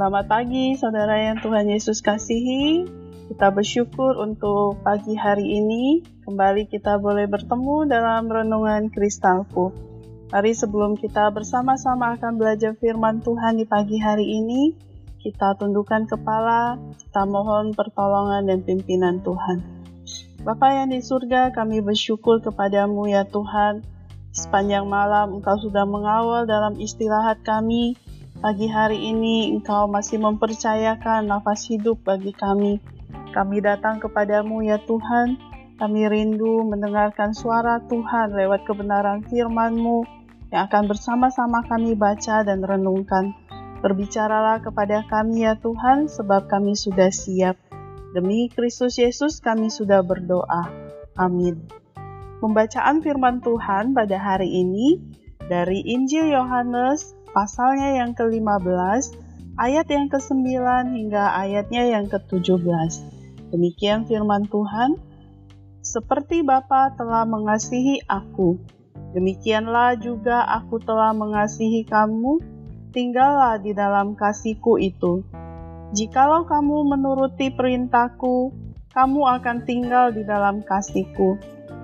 Selamat pagi saudara yang Tuhan Yesus kasihi. Kita bersyukur untuk pagi hari ini kembali kita boleh bertemu dalam renungan kristalku. Mari sebelum kita bersama-sama akan belajar firman Tuhan di pagi hari ini, kita tundukkan kepala, kita mohon pertolongan dan pimpinan Tuhan. Bapa yang di surga, kami bersyukur kepadamu ya Tuhan. Sepanjang malam Engkau sudah mengawal dalam istirahat kami, Pagi hari ini Engkau masih mempercayakan nafas hidup bagi kami. Kami datang kepadamu ya Tuhan, kami rindu mendengarkan suara Tuhan lewat kebenaran firman-Mu yang akan bersama-sama kami baca dan renungkan. Berbicaralah kepada kami ya Tuhan, sebab kami sudah siap. Demi Kristus Yesus kami sudah berdoa. Amin. Pembacaan firman Tuhan pada hari ini dari Injil Yohanes pasalnya yang ke-15, ayat yang ke-9 hingga ayatnya yang ke-17. Demikian firman Tuhan, seperti Bapa telah mengasihi aku, demikianlah juga aku telah mengasihi kamu, tinggallah di dalam kasihku itu. Jikalau kamu menuruti perintahku, kamu akan tinggal di dalam kasihku,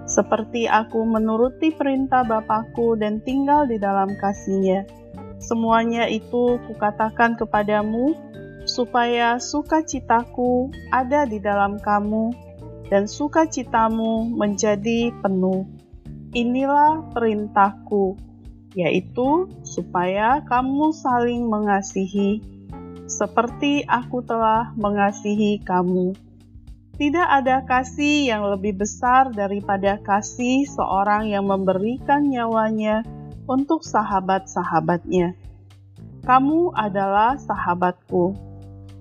seperti aku menuruti perintah Bapakku dan tinggal di dalam kasihnya Semuanya itu kukatakan kepadamu, supaya sukacitaku ada di dalam kamu, dan sukacitamu menjadi penuh. Inilah perintahku, yaitu supaya kamu saling mengasihi, seperti aku telah mengasihi kamu. Tidak ada kasih yang lebih besar daripada kasih seorang yang memberikan nyawanya untuk sahabat-sahabatnya. Kamu adalah sahabatku.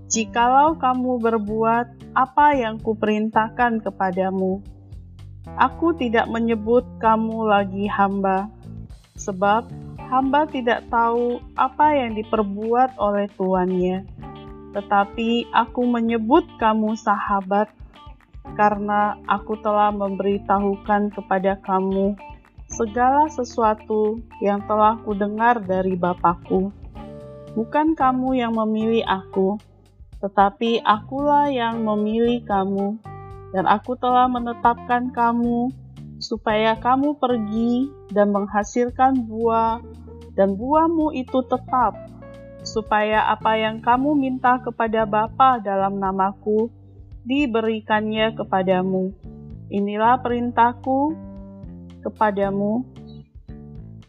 Jikalau kamu berbuat apa yang kuperintahkan kepadamu, aku tidak menyebut kamu lagi hamba, sebab hamba tidak tahu apa yang diperbuat oleh tuannya. Tetapi aku menyebut kamu sahabat, karena aku telah memberitahukan kepada kamu segala sesuatu yang telah kudengar dari Bapakku. Bukan kamu yang memilih aku, tetapi akulah yang memilih kamu, dan aku telah menetapkan kamu supaya kamu pergi dan menghasilkan buah, dan buahmu itu tetap, supaya apa yang kamu minta kepada Bapa dalam namaku diberikannya kepadamu. Inilah perintahku kepadamu,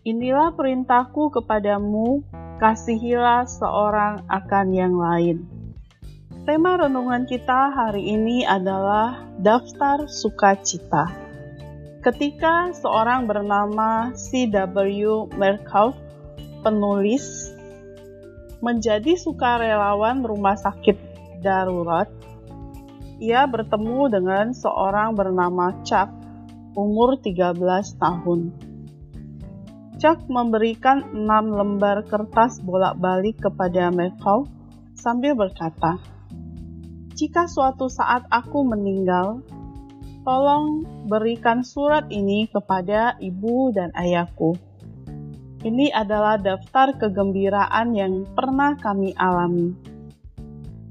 inilah perintahku kepadamu, kasihilah seorang akan yang lain. Tema renungan kita hari ini adalah daftar sukacita. Ketika seorang bernama C.W. Merkhoff, penulis, menjadi sukarelawan rumah sakit darurat, ia bertemu dengan seorang bernama Chuck umur 13 tahun. Chuck memberikan enam lembar kertas bolak-balik kepada Mekau sambil berkata, Jika suatu saat aku meninggal, tolong berikan surat ini kepada ibu dan ayahku. Ini adalah daftar kegembiraan yang pernah kami alami.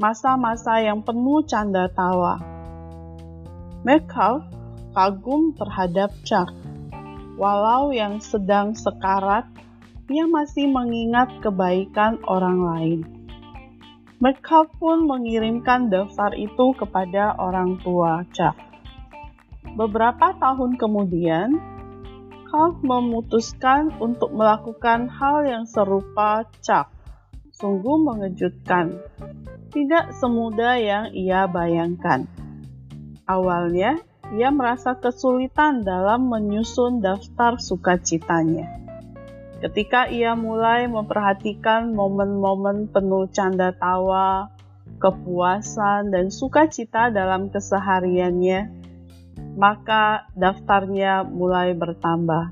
Masa-masa yang penuh canda tawa. Metcalf kagum terhadap Chuck. Walau yang sedang sekarat, ia masih mengingat kebaikan orang lain. Mereka pun mengirimkan daftar itu kepada orang tua Chuck. Beberapa tahun kemudian, Carl memutuskan untuk melakukan hal yang serupa Chuck. Sungguh mengejutkan. Tidak semudah yang ia bayangkan. Awalnya, ia merasa kesulitan dalam menyusun daftar sukacitanya. Ketika ia mulai memperhatikan momen-momen penuh canda tawa, kepuasan, dan sukacita dalam kesehariannya, maka daftarnya mulai bertambah.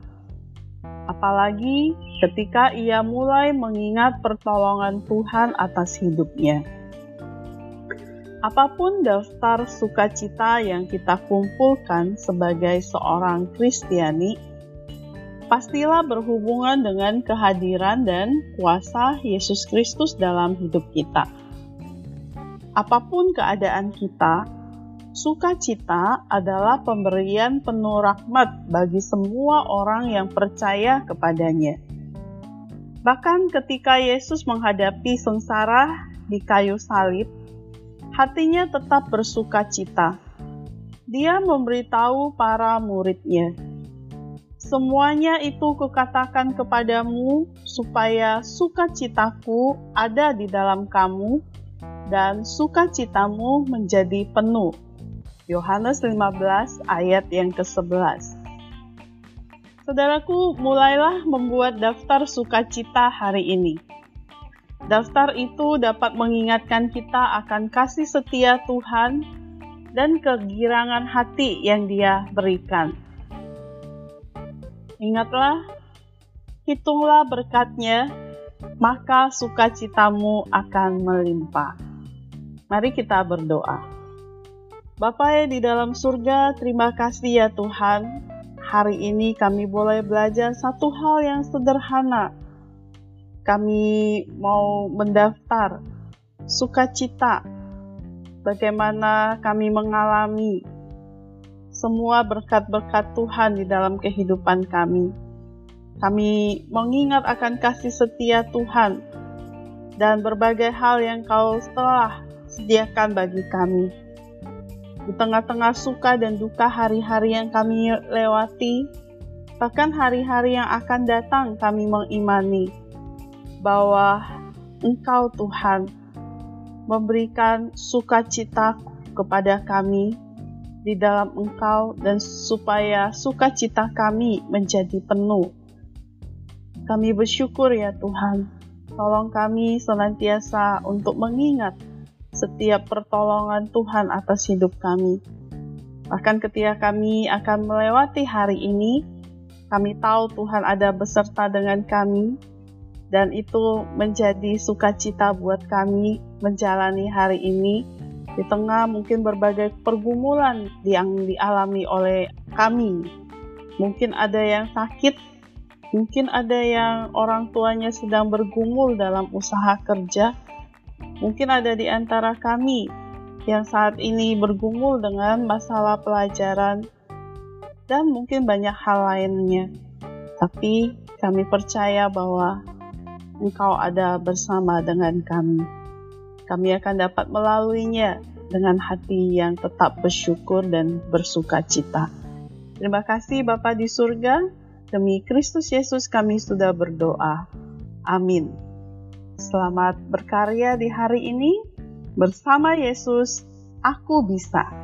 Apalagi ketika ia mulai mengingat pertolongan Tuhan atas hidupnya. Apa pun daftar sukacita yang kita kumpulkan sebagai seorang Kristiani, pastilah berhubungan dengan kehadiran dan kuasa Yesus Kristus dalam hidup kita. apa pun keadaan kita, sukacita adalah pemberian penuh rahmat bagi semua orang yang percaya kepadanya. Bahkan ketika Yesus menghadapi sengsara di kayu salib, hatinya tetap bersuka cita. Dia memberitahu para muridnya, Semuanya itu kukatakan kepadamu supaya sukacitaku ada di dalam kamu dan sukacitamu menjadi penuh. Yohanes 15 ayat yang ke-11 Saudaraku, mulailah membuat daftar sukacita hari ini. Daftar itu dapat mengingatkan kita akan kasih setia Tuhan dan kegirangan hati yang Dia berikan. Ingatlah, hitunglah berkatnya, maka sukacitamu akan melimpah. Mari kita berdoa. Bapa yang di dalam surga, terima kasih ya Tuhan. Hari ini kami boleh belajar satu hal yang sederhana. Kami mau mendaftar sukacita, bagaimana kami mengalami semua berkat-berkat Tuhan di dalam kehidupan kami. Kami mengingat akan kasih setia Tuhan dan berbagai hal yang Kau telah sediakan bagi kami. Di tengah-tengah suka dan duka hari-hari yang kami lewati, bahkan hari-hari yang akan datang kami mengimani bahwa Engkau Tuhan memberikan sukacita kepada kami di dalam Engkau dan supaya sukacita kami menjadi penuh. Kami bersyukur ya Tuhan, tolong kami senantiasa untuk mengingat setiap pertolongan Tuhan atas hidup kami. Bahkan ketika kami akan melewati hari ini, kami tahu Tuhan ada beserta dengan kami, dan itu menjadi sukacita buat kami menjalani hari ini di tengah mungkin berbagai pergumulan yang dialami oleh kami. Mungkin ada yang sakit, mungkin ada yang orang tuanya sedang bergumul dalam usaha kerja, mungkin ada di antara kami yang saat ini bergumul dengan masalah pelajaran, dan mungkin banyak hal lainnya. Tapi kami percaya bahwa Engkau ada bersama dengan kami kami akan dapat melaluinya dengan hati yang tetap bersyukur dan bersuka cita. Terima kasih Bapa di surga, demi Kristus Yesus kami sudah berdoa. Amin. Selamat berkarya di hari ini bersama Yesus, aku bisa.